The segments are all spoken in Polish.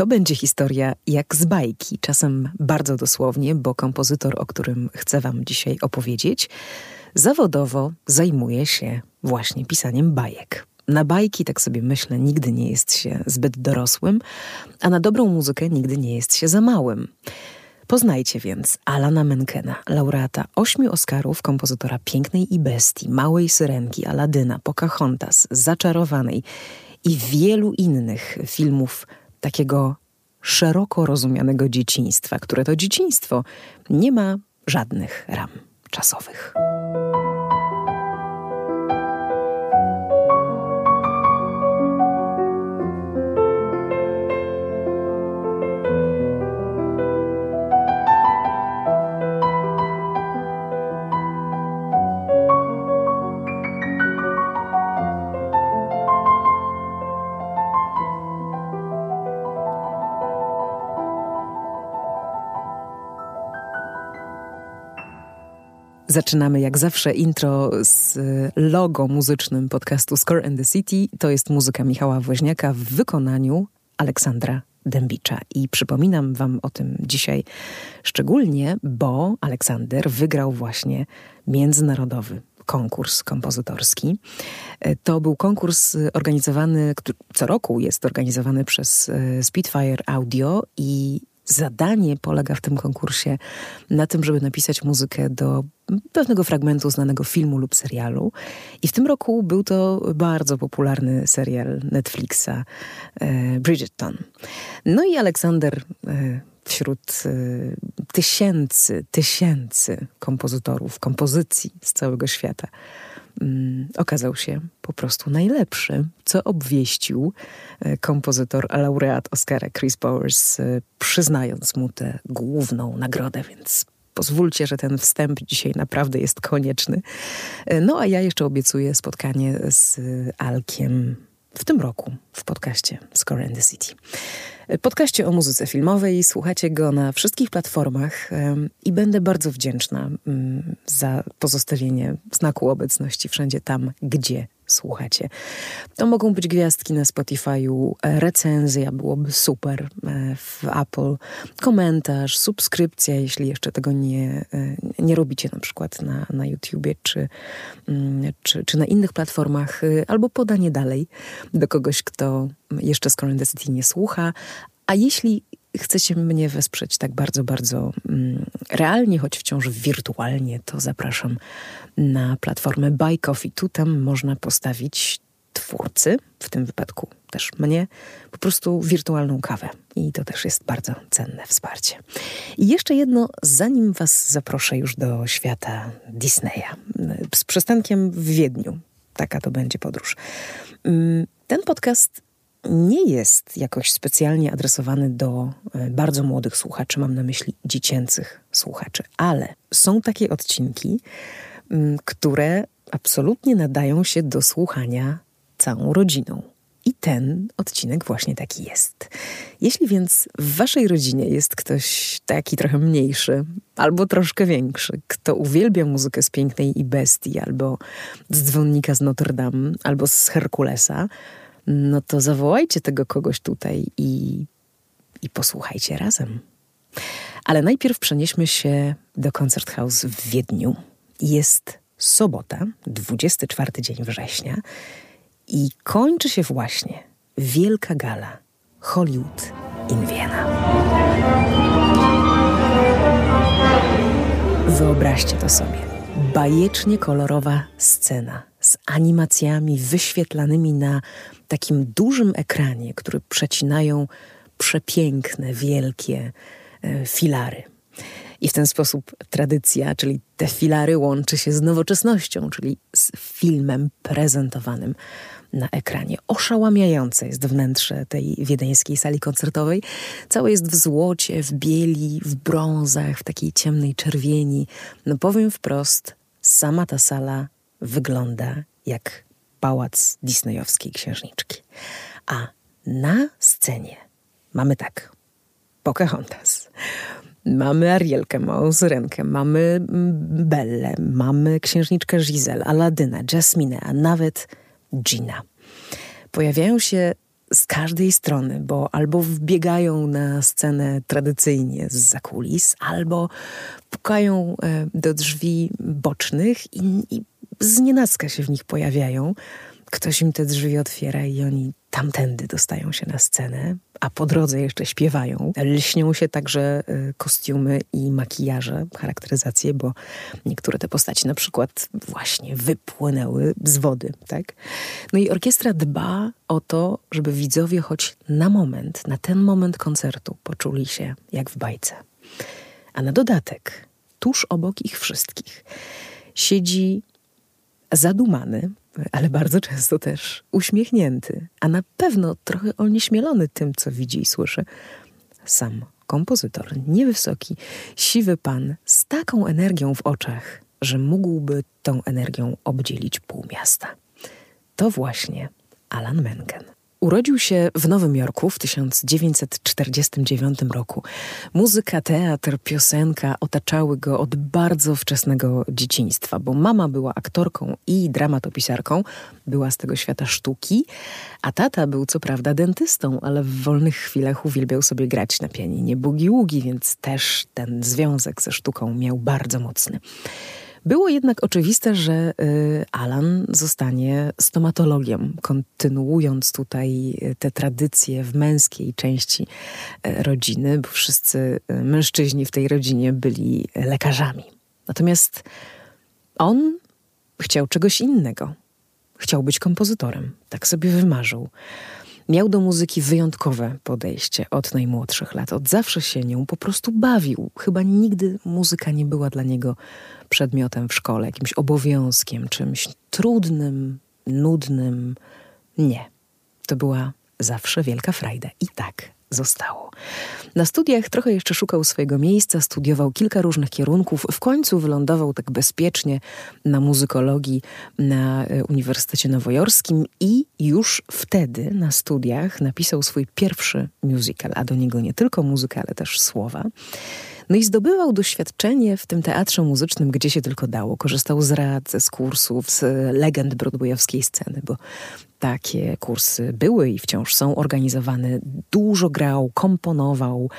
to będzie historia jak z bajki, czasem bardzo dosłownie, bo kompozytor, o którym chcę Wam dzisiaj opowiedzieć, zawodowo zajmuje się właśnie pisaniem bajek. Na bajki, tak sobie myślę, nigdy nie jest się zbyt dorosłym, a na dobrą muzykę nigdy nie jest się za małym. Poznajcie więc Alana Menkena, laureata ośmiu Oscarów, kompozytora Pięknej i Bestii, Małej Syrenki, Aladyna, Pocahontas, Zaczarowanej i wielu innych filmów takiego szeroko rozumianego dzieciństwa, które to dzieciństwo nie ma żadnych ram czasowych. Zaczynamy jak zawsze intro z logo muzycznym podcastu Score and the City. To jest muzyka Michała Woźniaka w wykonaniu Aleksandra Dębicza. I przypominam Wam o tym dzisiaj szczególnie, bo Aleksander wygrał właśnie międzynarodowy konkurs kompozytorski. To był konkurs organizowany, co roku jest organizowany przez e, Spitfire Audio i zadanie polega w tym konkursie na tym, żeby napisać muzykę do pewnego fragmentu znanego filmu lub serialu. I w tym roku był to bardzo popularny serial Netflixa e, Bridgerton. No i Aleksander e, wśród e, tysięcy, tysięcy kompozytorów, kompozycji z całego świata okazał się po prostu najlepszy, co obwieścił e, kompozytor, laureat Oscara Chris Powers, e, przyznając mu tę główną nagrodę, więc pozwólcie, że ten wstęp dzisiaj naprawdę jest konieczny. E, no a ja jeszcze obiecuję spotkanie z Alkiem w tym roku w podcaście Score and the City. Podkaście o muzyce filmowej. Słuchacie go na wszystkich platformach i będę bardzo wdzięczna mm, za pozostawienie znaku obecności wszędzie tam, gdzie słuchacie. To mogą być gwiazdki na Spotify'u, recenzja byłoby super e, w Apple, komentarz, subskrypcja, jeśli jeszcze tego nie, e, nie robicie na przykład na, na YouTubie czy, mm, czy, czy na innych platformach, e, albo podanie dalej do kogoś, kto jeszcze City nie słucha, a jeśli chcecie mnie wesprzeć tak bardzo, bardzo mm, realnie, choć wciąż wirtualnie, to zapraszam na platformę Buy Coffee. Tu tam można postawić twórcy, w tym wypadku też mnie, po prostu wirtualną kawę. I to też jest bardzo cenne wsparcie. I jeszcze jedno, zanim Was zaproszę już do świata Disneya, z przystankiem w Wiedniu. Taka to będzie podróż. Mm, ten podcast nie jest jakoś specjalnie adresowany do e, bardzo młodych słuchaczy, mam na myśli dziecięcych słuchaczy, ale są takie odcinki, które absolutnie nadają się do słuchania całą rodziną. I ten odcinek właśnie taki jest. Jeśli więc w waszej rodzinie jest ktoś taki trochę mniejszy, albo troszkę większy, kto uwielbia muzykę z Pięknej i Bestii, albo z Dzwonnika z Notre Dame, albo z Herkulesa, no to zawołajcie tego kogoś tutaj i, i posłuchajcie razem. Ale najpierw przenieśmy się do Concert House w Wiedniu. Jest sobota, 24 dzień września i kończy się właśnie wielka gala Hollywood in Vienna. Wyobraźcie to sobie. Bajecznie kolorowa scena z animacjami wyświetlanymi na takim dużym ekranie, który przecinają przepiękne, wielkie e, filary. I w ten sposób tradycja, czyli te filary łączy się z nowoczesnością, czyli z filmem prezentowanym na ekranie. Oszałamiające jest wnętrze tej wiedeńskiej sali koncertowej. Całe jest w złocie, w bieli, w brązach, w takiej ciemnej czerwieni. No powiem wprost, sama ta sala wygląda jak pałac disneyowskiej księżniczki. A na scenie mamy tak, Pocahontas, mamy Arielkę, małą mamy Belle, mamy księżniczkę Giselle, Aladyna, Jasminę, a nawet Gina. Pojawiają się z każdej strony, bo albo wbiegają na scenę tradycyjnie z zakulis, albo pukają e, do drzwi bocznych i, i znienacka się w nich pojawiają. Ktoś im te drzwi otwiera i oni tamtędy dostają się na scenę, a po drodze jeszcze śpiewają. Lśnią się także y, kostiumy i makijaże, charakteryzacje, bo niektóre te postaci na przykład właśnie wypłynęły z wody, tak? No i orkiestra dba o to, żeby widzowie choć na moment, na ten moment koncertu poczuli się jak w bajce. A na dodatek, tuż obok ich wszystkich, siedzi zadumany, ale bardzo często też uśmiechnięty, a na pewno trochę onieśmielony tym, co widzi i słyszy. Sam kompozytor, niewysoki, siwy pan z taką energią w oczach, że mógłby tą energią obdzielić pół miasta. To właśnie Alan Menken. Urodził się w Nowym Jorku w 1949 roku. Muzyka, teatr, piosenka otaczały go od bardzo wczesnego dzieciństwa, bo mama była aktorką i dramatopisarką, była z tego świata sztuki, a tata był co prawda dentystą, ale w wolnych chwilach uwielbiał sobie grać na pianinie bugi-ługi, więc też ten związek ze sztuką miał bardzo mocny. Było jednak oczywiste, że y, Alan zostanie stomatologiem, kontynuując tutaj y, te tradycje w męskiej części y, rodziny, bo wszyscy mężczyźni w tej rodzinie byli lekarzami. Natomiast on chciał czegoś innego. Chciał być kompozytorem. Tak sobie wymarzył. Miał do muzyki wyjątkowe podejście od najmłodszych lat. Od zawsze się nią po prostu bawił. Chyba nigdy muzyka nie była dla niego przedmiotem w szkole, jakimś obowiązkiem, czymś trudnym, nudnym. Nie. To była zawsze wielka frajda. I tak zostało. Na studiach trochę jeszcze szukał swojego miejsca, studiował kilka różnych kierunków. W końcu wylądował tak bezpiecznie na muzykologii na e, Uniwersytecie Nowojorskim i już wtedy na studiach napisał swój pierwszy musical, a do niego nie tylko muzyka, ale też słowa. No i zdobywał doświadczenie w tym teatrze muzycznym, gdzie się tylko dało. Korzystał z rad, z kursów, z legend broadwayowskiej sceny, bo takie kursy były i wciąż są organizowane. Dużo grał, komponował,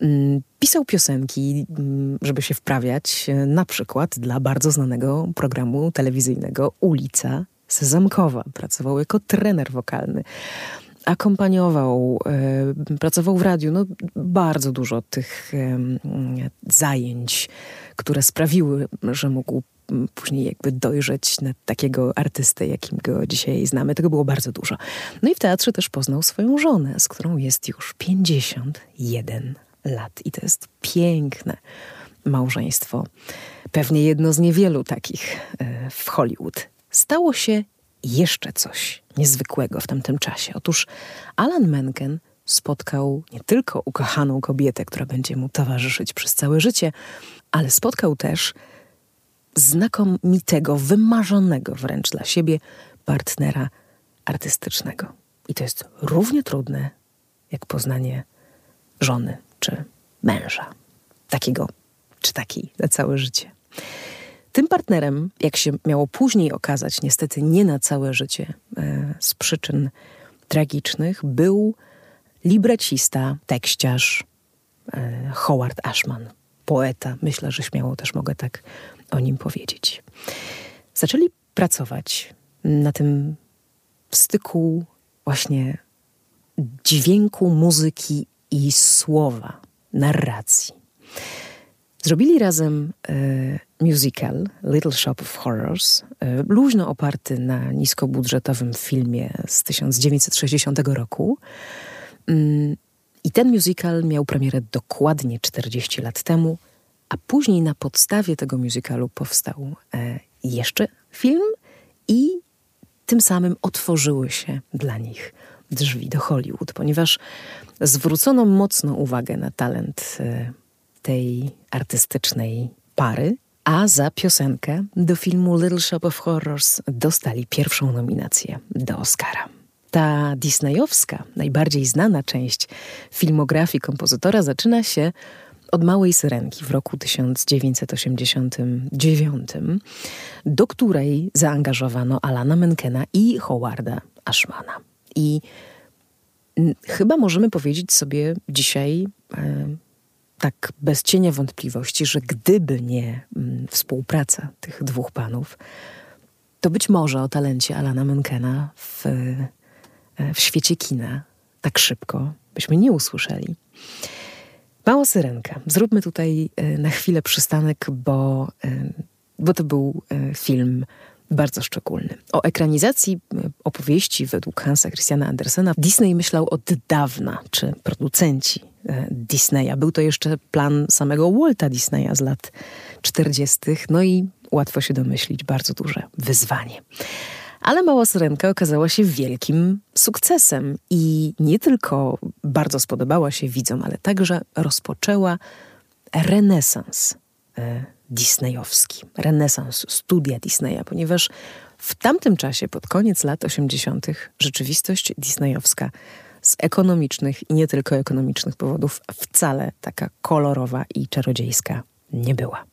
mm, pisał piosenki, mm, żeby się wprawiać, na przykład dla bardzo znanego programu telewizyjnego Ulica Sezamkowa. Pracował jako trener wokalny akompaniował, e, pracował w radiu. No, bardzo dużo tych zajęć, które sprawiły, że mógł później jakby dojrzeć na takiego artystę, jakim go dzisiaj znamy. Tego było bardzo dużo. No i w teatrze też poznał swoją żonę, z którą jest już 51 lat. I to jest piękne małżeństwo. Pewnie jedno z niewielu takich e, w Hollywood. Stało się jeszcze coś niezwykłego w tamtym czasie. Otóż Alan Menken spotkał nie tylko ukochaną kobietę, która będzie mu towarzyszyć przez całe życie, ale spotkał też znakomitego, wymarzonego wręcz dla siebie partnera artystycznego. I to jest równie trudne jak poznanie żony czy męża. Takiego czy takiej na całe życie. Tym partnerem, jak się miało później okazać, niestety nie na całe życie, e, z przyczyn tragicznych, był librecista, tekściarz e, Howard Ashman, poeta. Myślę, że śmiało też mogę tak o nim powiedzieć. Zaczęli pracować na tym styku właśnie dźwięku, muzyki i słowa, narracji. Zrobili razem e, musical Little Shop of Horrors, e, luźno oparty na niskobudżetowym filmie z 1960 roku. Mm, I ten musical miał premierę dokładnie 40 lat temu, a później na podstawie tego musicalu powstał e, jeszcze film i tym samym otworzyły się dla nich drzwi do Hollywood, ponieważ zwrócono mocno uwagę na talent e, tej artystycznej pary, a za piosenkę do filmu Little Shop of Horrors dostali pierwszą nominację do Oscara. Ta disneyowska, najbardziej znana część filmografii kompozytora zaczyna się od Małej Syrenki w roku 1989, do której zaangażowano Alana Menkena i Howarda Ashmana. I Chyba możemy powiedzieć sobie dzisiaj e, tak bez cienia wątpliwości, że gdyby nie mm, współpraca tych dwóch panów, to być może o talencie Alana Menkena w, e, w świecie kina tak szybko byśmy nie usłyszeli. Mała syrenka. Zróbmy tutaj e, na chwilę przystanek, bo, e, bo to był film bardzo szczególny. O ekranizacji opowieści według Hansa Christiana Andersena Disney myślał od dawna, czy producenci Disneya. Był to jeszcze plan samego Walta Disneya z lat 40., no i łatwo się domyślić, bardzo duże wyzwanie. Ale Mała Syrenka okazała się wielkim sukcesem i nie tylko bardzo spodobała się widzom, ale także rozpoczęła renesans e, disneyowski, renesans studia Disneya, ponieważ w tamtym czasie, pod koniec lat 80., rzeczywistość disneyowska z ekonomicznych i nie tylko ekonomicznych powodów wcale taka kolorowa i czarodziejska nie była.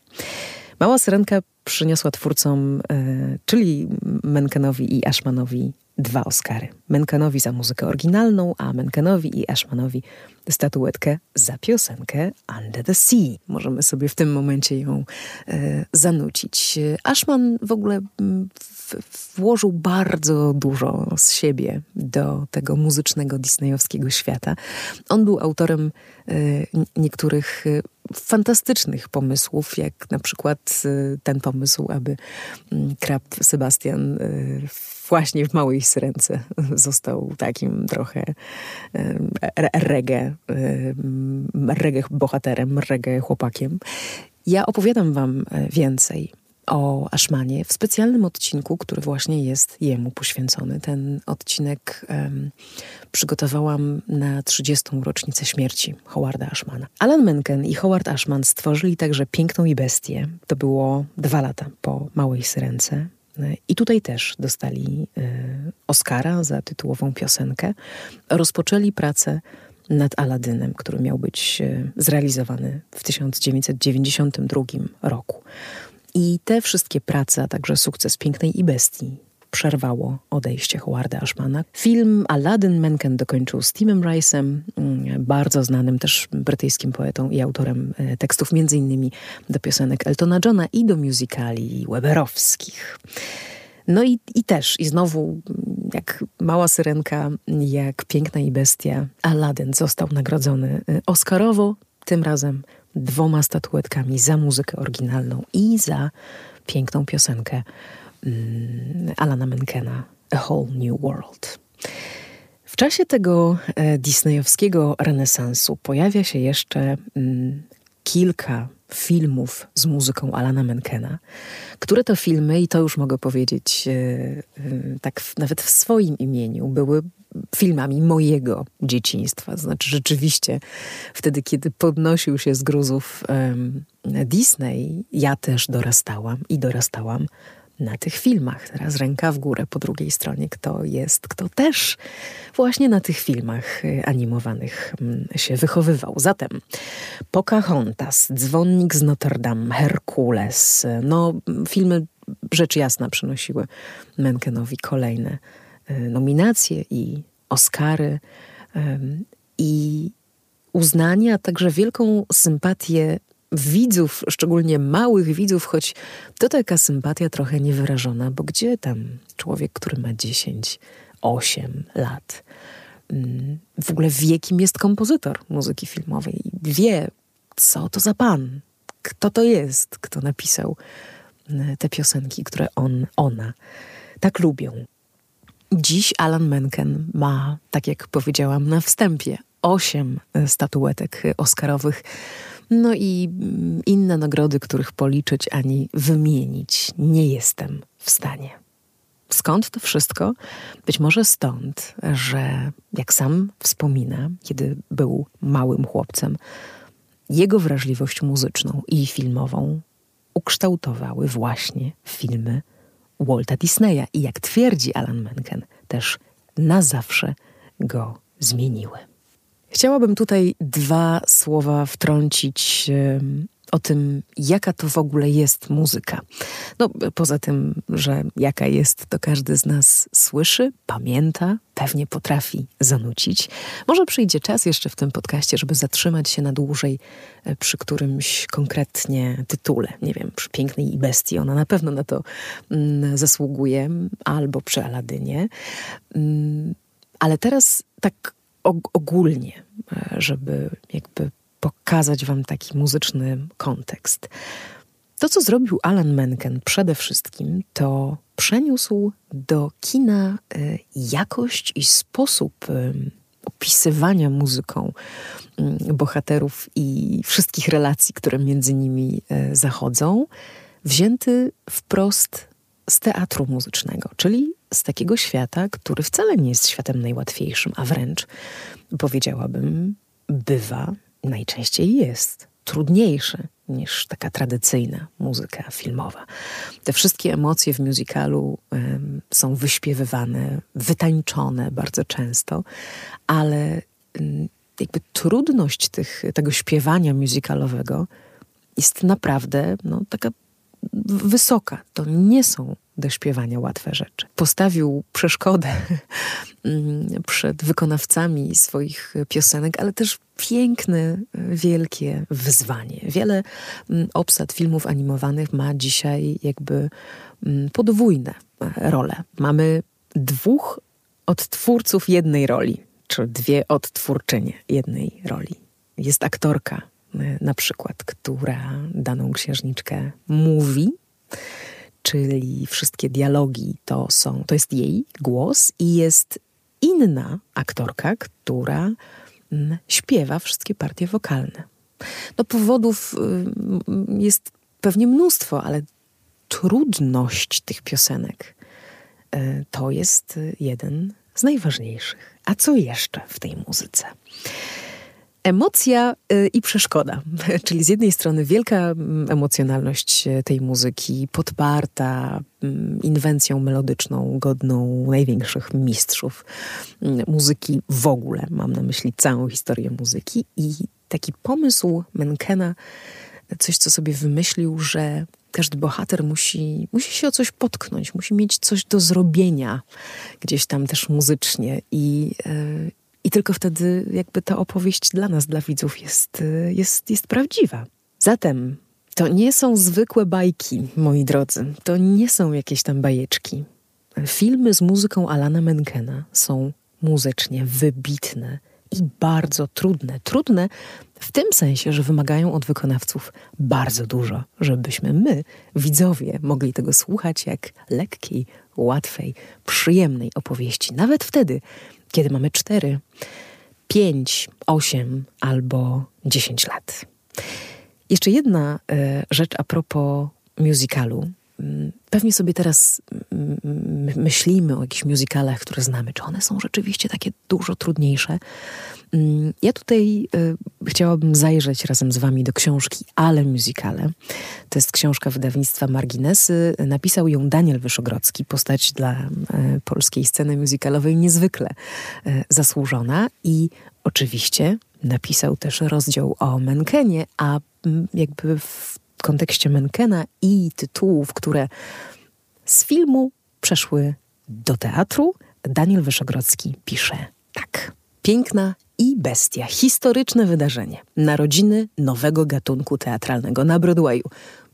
Mała Syrenka przyniosła twórcom, y, czyli Menkenowi i Ashmanowi, dwa Oscary. Menkenowi za muzykę oryginalną, a Menkenowi i Ashmanowi statuetkę za piosenkę Under the Sea. Możemy sobie w tym momencie ją y, zanucić. Ashman w ogóle w, włożył bardzo dużo z siebie do tego muzycznego disneyowskiego świata. On był autorem y, niektórych fantastycznych pomysłów, jak na przykład y, ten pomysł, aby mm, krab Sebastian y, właśnie w Małej Syrence został takim trochę reggae, reggae bohaterem, reggae chłopakiem. Ja opowiadam wam e, więcej o Ashmanie w specjalnym odcinku, który właśnie jest jemu poświęcony. Ten odcinek um, przygotowałam na 30. rocznicę śmierci Howarda Ashmana. Alan Menken i Howard Ashman stworzyli także Piękną i Bestię. To było dwa lata po Małej Syrence. I tutaj też dostali y, Oscara za tytułową piosenkę. Rozpoczęli pracę nad Aladynem, który miał być y, zrealizowany w 1992 roku. I te wszystkie prace, a także sukces Pięknej i Bestii przerwało odejście Howarda Ashmana. Film Aladdin Menken dokończył z Timem Rice'em, mm, bardzo znanym też brytyjskim poetą i autorem e, tekstów m.in. do piosenek Eltona Johna i do musicali Weberowskich. No i, i też, i znowu, jak mała syrenka, jak piękna i bestia, Aladdin został nagrodzony e, Oscarowo, tym razem dwoma statuetkami za muzykę oryginalną i za piękną piosenkę um, Alana Menkena A Whole New World. W czasie tego e, disneyowskiego renesansu pojawia się jeszcze um, kilka filmów z muzyką Alana Menkena, które to filmy, i to już mogę powiedzieć e, e, tak nawet w swoim imieniu, były filmami mojego dzieciństwa. Znaczy, rzeczywiście, wtedy, kiedy podnosił się z gruzów um, Disney, ja też dorastałam i dorastałam na tych filmach. Teraz ręka w górę po drugiej stronie, kto jest, kto też właśnie na tych filmach y, animowanych mm, się wychowywał. Zatem Pocahontas, Dzwonnik z Notre Dame, Herkules, no filmy rzecz jasna przynosiły Menkenowi kolejne y, nominacje i Oscary i uznanie, a także wielką sympatię widzów, szczególnie małych widzów, choć to taka sympatia trochę niewyrażona, bo gdzie tam człowiek, który ma 10, 8 lat, mm, w ogóle wie, kim jest kompozytor muzyki filmowej, wie, co to za pan, kto to jest, kto napisał mm, te piosenki, które on, ona tak lubią. Dziś Alan Menken ma, tak jak powiedziałam na wstępie, osiem statuetek Oscarowych no i mm, inne nagrody, których policzyć ani wymienić nie jestem w stanie. Skąd to wszystko? Być może stąd, że jak sam wspomina, kiedy był małym chłopcem, jego wrażliwość muzyczną i filmową ukształtowały właśnie filmy Walta Disneya i jak twierdzi Alan Menken, też na zawsze go zmieniły. Chciałabym tutaj dwa słowa wtrącić o tym, jaka to w ogóle jest muzyka. No, poza tym, że jaka jest, to każdy z nas słyszy, pamięta, pewnie potrafi zanucić. Może przyjdzie czas jeszcze w tym podcaście, żeby zatrzymać się na dłużej e, przy którymś konkretnie tytule. Nie wiem, przy Pięknej i Bestii. Ona na pewno na to mm, zasługuje, albo przy Aladynie. Mm, ale teraz tak ogólnie, e, żeby jakby pokazać wam taki muzyczny kontekst. To, co zrobił Alan Menken przede wszystkim, to przeniósł do kina e, jakość i sposób e, opisywania muzyką mm, bohaterów i wszystkich relacji, które między nimi zachodzą, wzięty wprost z teatru muzycznego, czyli z takiego świata, który wcale nie jest światem najłatwiejszym, a wręcz powiedziałabym, bywa najczęściej jest trudniejszy niż taka tradycyjna muzyka filmowa. Te wszystkie emocje w musicalu są wyśpiewywane, wytańczone bardzo często, ale jakby trudność tych, tego śpiewania musicalowego jest naprawdę no, taka wysoka. To nie są do śpiewania łatwe rzeczy. Postawił przeszkodę mm, przed wykonawcami swoich piosenek, ale też piękne, wielkie wyzwanie. Wiele mm, obsad filmów animowanych ma dzisiaj jakby mm, podwójne e, role. Mamy dwóch odtwórców jednej roli, czy dwie odtwórczynie jednej roli. Jest aktorka na przykład, która daną księżniczkę mówi, czyli wszystkie dialogi to są, to jest jej głos i jest inna aktorka, która mm, śpiewa wszystkie partie wokalne. No powodów y, jest pewnie mnóstwo, ale trudność tych piosenek y, to jest jeden z najważniejszych. A co jeszcze w tej muzyce? Emocja y, i przeszkoda, czyli z jednej strony wielka mm, emocjonalność e, tej muzyki, podparta mm, inwencją melodyczną, godną największych mistrzów mm, muzyki w ogóle. Mam na myśli całą historię muzyki. I taki pomysł Menkena, coś, co sobie wymyślił, że każdy bohater musi, musi się o coś potknąć, musi mieć coś do zrobienia gdzieś tam też muzycznie. I, e, i tylko wtedy jakby ta opowieść dla nas, dla widzów jest, jest, jest prawdziwa. Zatem to nie są zwykłe bajki, moi drodzy. To nie są jakieś tam bajeczki. Filmy z muzyką Alana Menkena są muzycznie wybitne i bardzo trudne. Trudne w tym sensie, że wymagają od wykonawców bardzo dużo, żebyśmy my, widzowie, mogli tego słuchać jak lekkiej, łatwej, przyjemnej opowieści. Nawet wtedy, kiedy mamy 4, 5, 8 albo 10 lat. Jeszcze jedna y, rzecz a propos musicalu. Pewnie sobie teraz mm, myślimy o jakichś musicalach, które znamy. Czy one są rzeczywiście takie dużo trudniejsze? Mm, ja tutaj y, chciałabym zajrzeć razem z Wami do książki Ale Musicale. To jest książka wydawnictwa Marginesy. Napisał ją Daniel Wyszogrodzki, postać dla y, polskiej sceny musicalowej niezwykle y, zasłużona i oczywiście napisał też rozdział o Menkenie, a mm, jakby w kontekście Menkena i tytułów, które z filmu przeszły do teatru, Daniel Wyszogrodzki pisze tak. Piękna i Bestia. Historyczne wydarzenie. Narodziny nowego gatunku teatralnego na Broadwayu.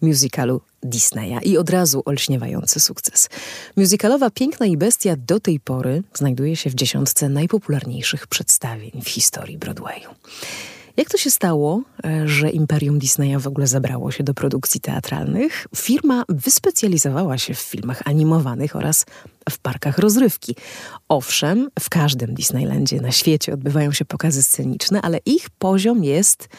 Musicalu Disneya i od razu olśniewający sukces. Musicalowa Piękna i Bestia do tej pory znajduje się w dziesiątce najpopularniejszych przedstawień w historii Broadwayu. Jak to się stało, e, że Imperium Disneya w ogóle zabrało się do produkcji teatralnych? Firma wyspecjalizowała się w filmach animowanych oraz w parkach rozrywki. Owszem, w każdym Disneylandzie na świecie odbywają się pokazy sceniczne, ale ich poziom jest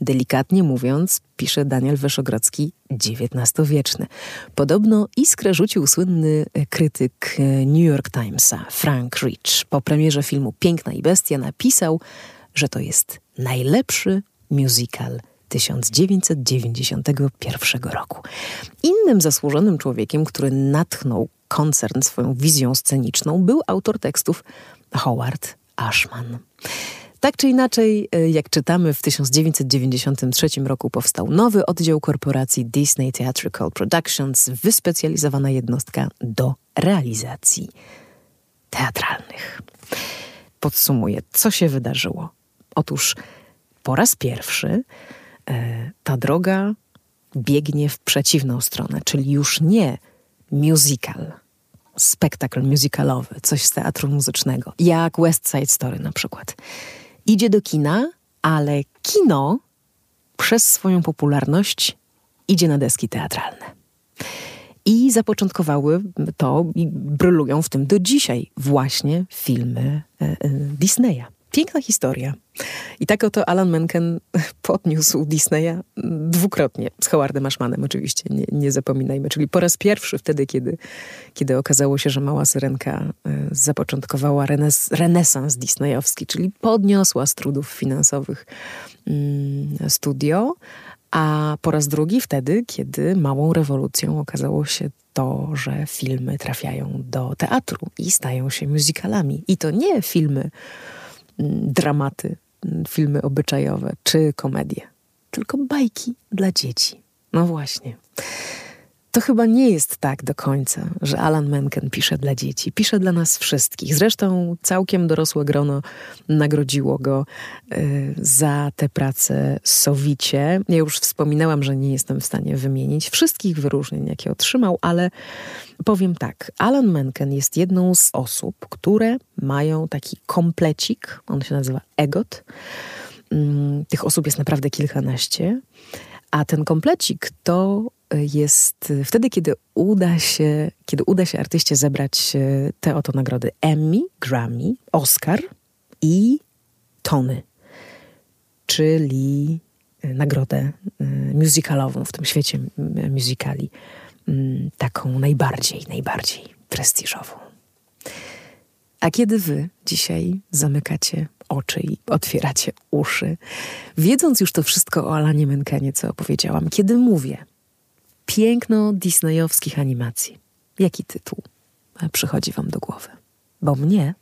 delikatnie mówiąc, pisze Daniel Wyszogrodzki, XIX-wieczny. Podobno iskrę rzucił słynny krytyk New York Timesa, Frank Rich. Po premierze filmu Piękna i Bestia napisał, że to jest najlepszy musical 1991 roku. Innym zasłużonym człowiekiem, który natchnął koncern swoją wizją sceniczną, był autor tekstów Howard Ashman. Tak czy inaczej, e, jak czytamy, w 1993 roku powstał nowy oddział korporacji Disney Theatrical Productions, wyspecjalizowana jednostka do realizacji teatralnych. Podsumuję, co się wydarzyło. Otóż po raz pierwszy e, ta droga biegnie w przeciwną stronę, czyli już nie musical, spektakl musicalowy, coś z teatru muzycznego, jak West Side Story na przykład. Idzie do kina, ale kino przez swoją popularność idzie na deski teatralne. I zapoczątkowały to i brylują w tym do dzisiaj właśnie filmy e, e, Disneya. Piękna historia. I tak oto Alan Menken podniósł Disneya dwukrotnie, z Howardem Ashmanem oczywiście, nie, nie zapominajmy. Czyli po raz pierwszy wtedy, kiedy, kiedy okazało się, że Mała Syrenka e, zapoczątkowała renes renesans disneyowski, czyli podniosła z trudów finansowych mm, studio, a po raz drugi wtedy, kiedy małą rewolucją okazało się to, że filmy trafiają do teatru i stają się musicalami. I to nie filmy, dramaty, mm, filmy obyczajowe czy komedie, tylko bajki dla dzieci. No właśnie to chyba nie jest tak do końca, że Alan Menken pisze dla dzieci. Pisze dla nas wszystkich. Zresztą całkiem dorosłe grono nagrodziło go y, za tę pracę sowicie. Ja już wspominałam, że nie jestem w stanie wymienić wszystkich wyróżnień, jakie otrzymał, ale powiem tak. Alan Menken jest jedną z osób, które mają taki komplecik, on się nazywa EGOT. Y, tych osób jest naprawdę kilkanaście. A ten komplecik to jest wtedy, kiedy uda się, kiedy uda się artyście zebrać e, te oto nagrody. Emmy, Grammy, Oscar i Tony, czyli e, nagrodę e, musicalową w tym świecie musicali, mm, taką najbardziej, najbardziej prestiżową. A kiedy wy dzisiaj zamykacie oczy i otwieracie uszy, wiedząc już to wszystko o Alanie Menkenie, co opowiedziałam, kiedy mówię – piękno disneyowskich animacji. Jaki tytuł przychodzi wam do głowy? Bo mnie,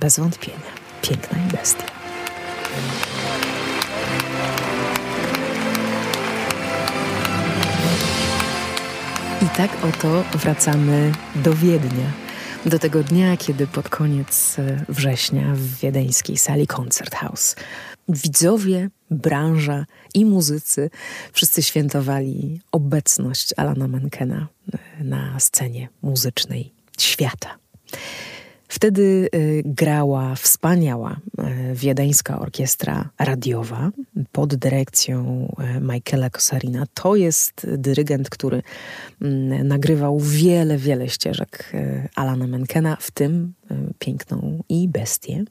bez wątpienia, piękna i bestia. I tak oto wracamy do Wiednia. Do tego dnia, kiedy pod koniec września w wiedeńskiej sali Concert House widzowie, branża i muzycy wszyscy świętowali obecność Alana Menkena e, na scenie muzycznej świata. Wtedy y, grała wspaniała y, wiedeńska orkiestra radiowa pod dyrekcją Michaela Kosarina. To jest dyrygent, który mm, nagrywał wiele, wiele ścieżek Alana Menkena, w tym piękną i bestię.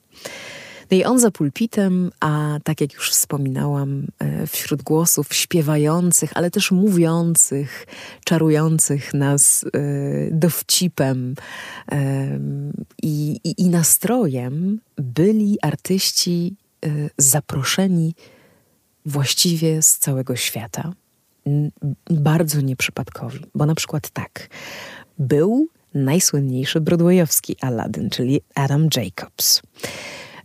I on za pulpitem, a tak jak już wspominałam, e, wśród głosów śpiewających, ale też mówiących, czarujących nas e, dowcipem i, i, i nastrojem, byli artyści e, zaproszeni właściwie z całego świata. Bardzo nieprzypadkowi, bo na przykład tak, był najsłynniejszy broadwayowski Aladdin, czyli Adam Jacobs.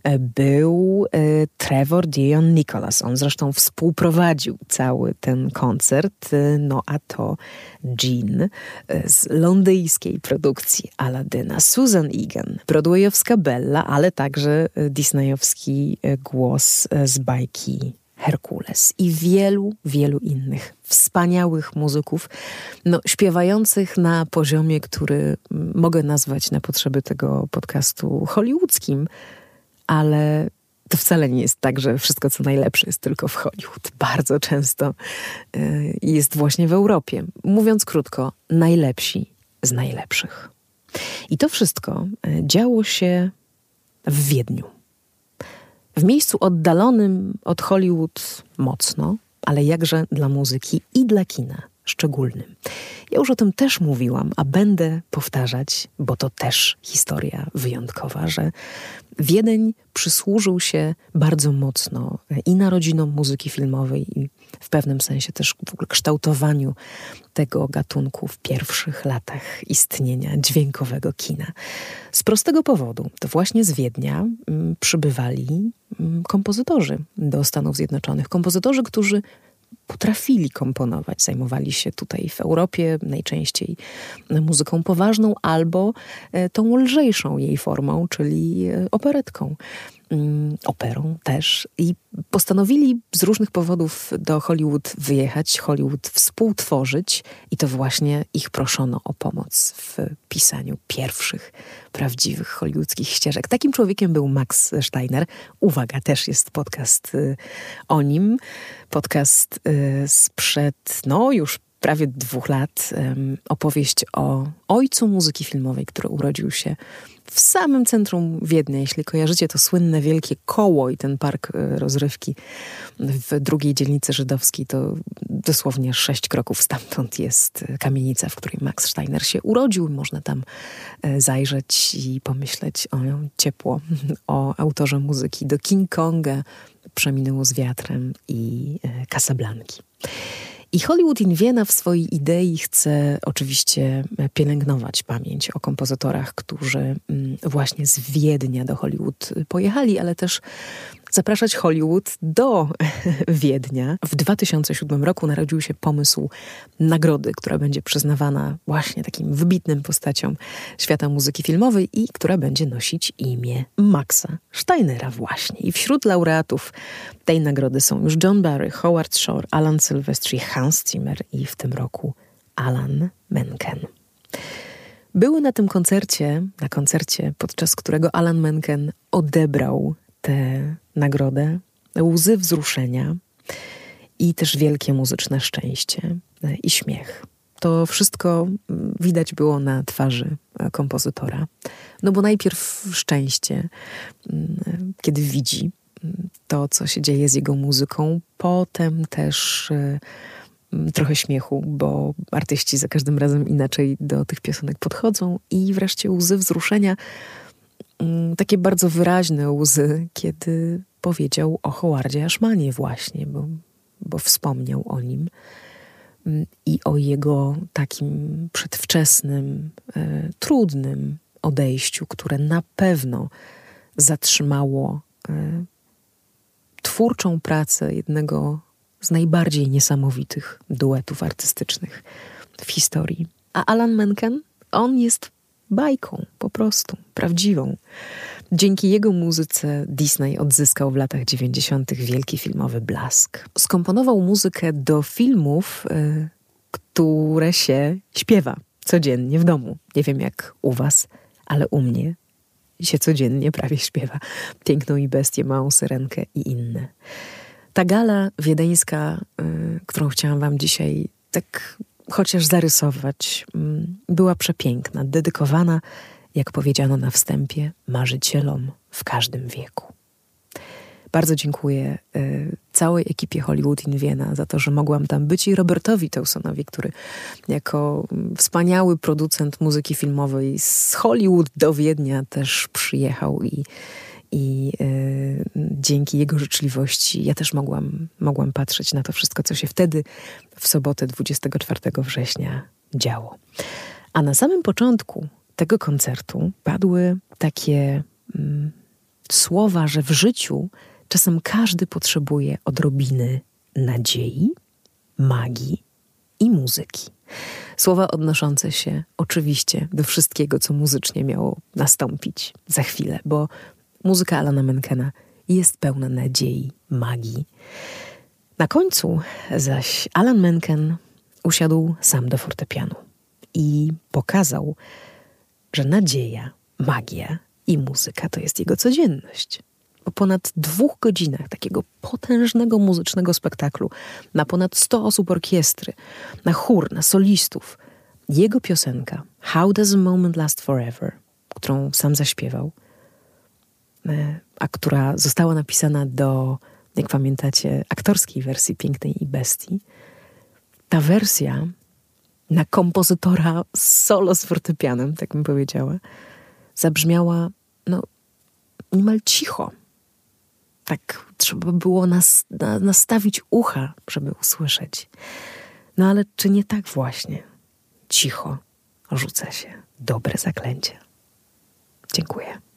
E, był e, Trevor Dion Nicholas. On zresztą współprowadził cały ten koncert, e, no a to Jean z londyjskiej produkcji Aladyna, Susan Egan, broadwayowska Bella, ale także disneyowski głos z bajki Herkules. I wielu, wielu innych wspaniałych muzyków, no, śpiewających na poziomie, który mogę nazwać na potrzeby tego podcastu hollywoodzkim, ale to wcale nie jest tak, że wszystko co najlepsze jest tylko w Hollywood. Bardzo często y, jest właśnie w Europie. Mówiąc krótko, najlepsi z najlepszych. I to wszystko y, działo się w Wiedniu. W miejscu oddalonym od Hollywood mocno, ale jakże dla muzyki i dla kina szczególnym. Ja już o tym też mówiłam, a będę powtarzać, bo to też historia wyjątkowa, że Wiedeń przysłużył się bardzo mocno i narodzinom muzyki filmowej, i w pewnym sensie też w ogóle kształtowaniu tego gatunku w pierwszych latach istnienia dźwiękowego kina. Z prostego powodu, to właśnie z Wiednia mm, przybywali mm, kompozytorzy do Stanów Zjednoczonych. Kompozytorzy, którzy potrafili komponować. Zajmowali się tutaj w Europie najczęściej muzyką poważną albo e, tą lżejszą jej formą, czyli e, operetką. Operą też i postanowili z różnych powodów do Hollywood wyjechać, Hollywood współtworzyć i to właśnie ich proszono o pomoc w pisaniu pierwszych prawdziwych hollywoodzkich ścieżek. Takim człowiekiem był Max Steiner. Uwaga, też jest podcast y, o nim. Podcast y, sprzed, no już prawie dwóch lat opowieść o ojcu muzyki filmowej, który urodził się w samym centrum Wiednia. Jeśli kojarzycie to słynne wielkie koło i ten park e, rozrywki w drugiej dzielnicy żydowskiej, to dosłownie sześć kroków stamtąd jest kamienica, w której Max Steiner się urodził. Można tam e, zajrzeć i pomyśleć o ciepło, o autorze muzyki do King Konga, Przeminęło z wiatrem i e, Casablanki. I Hollywood in Vienna w swojej idei chce oczywiście pielęgnować pamięć o kompozytorach, którzy mm, właśnie z Wiednia do Hollywood pojechali, ale też zapraszać Hollywood do Wiednia. W 2007 roku narodził się pomysł nagrody, która będzie przyznawana właśnie takim wybitnym postaciom świata muzyki filmowej i która będzie nosić imię Maxa Steinera właśnie. I wśród laureatów tej nagrody są już John Barry, Howard Shore, Alan Silvestri, Hans Zimmer i w tym roku Alan Menken. Były na tym koncercie, na koncercie, podczas którego Alan Menken odebrał tę nagrodę, łzy wzruszenia i też wielkie muzyczne szczęście e, i śmiech. To wszystko widać było na twarzy e, kompozytora. No bo najpierw szczęście, mm, kiedy widzi to, co się dzieje z jego muzyką, potem też e, trochę śmiechu, bo artyści za każdym razem inaczej do tych piosenek podchodzą, i wreszcie łzy wzruszenia takie bardzo wyraźne łzy, kiedy powiedział o Howardzie Ashmanie właśnie, bo, bo wspomniał o nim mm, i o jego takim przedwczesnym, e, trudnym odejściu, które na pewno zatrzymało e, twórczą pracę jednego z najbardziej niesamowitych duetów artystycznych w historii. A Alan Menken, on jest bajką, po prostu, prawdziwą. Dzięki jego muzyce Disney odzyskał w latach 90. wielki filmowy blask. Skomponował muzykę do filmów, y, które się śpiewa codziennie w domu. Nie wiem jak u was, ale u mnie się codziennie prawie śpiewa. Piękną i bestię, małą syrenkę i inne. Ta gala wiedeńska, y, którą chciałam wam dzisiaj tak chociaż zarysować, mm, była przepiękna, dedykowana, jak powiedziano na wstępie, marzycielom w każdym wieku. Bardzo dziękuję y, całej ekipie Hollywood in Vienna za to, że mogłam tam być i Robertowi Teusonowi, który jako mm, wspaniały producent muzyki filmowej z Hollywood do Wiednia też przyjechał i i y, dzięki jego życzliwości ja też mogłam, mogłam patrzeć na to wszystko, co się wtedy w sobotę 24 września działo. A na samym początku tego koncertu padły takie mm, słowa, że w życiu czasem każdy potrzebuje odrobiny nadziei, magii i muzyki. Słowa odnoszące się oczywiście do wszystkiego, co muzycznie miało nastąpić za chwilę, bo Muzyka Alana Menkena jest pełna nadziei, magii. Na końcu zaś Alan Menken usiadł sam do fortepianu i pokazał, że nadzieja, magia i muzyka to jest jego codzienność. Po ponad dwóch godzinach takiego potężnego muzycznego spektaklu, na ponad 100 osób orkiestry, na chór, na solistów, jego piosenka How Does a Moment Last Forever, którą sam zaśpiewał, a która została napisana do, jak pamiętacie, aktorskiej wersji Pięknej i Bestii. Ta wersja na kompozytora solo z fortepianem, tak bym powiedziała, zabrzmiała no, niemal cicho. Tak trzeba było nas, na, nastawić ucha, żeby usłyszeć. No ale czy nie tak właśnie? Cicho rzuca się dobre zaklęcie. Dziękuję.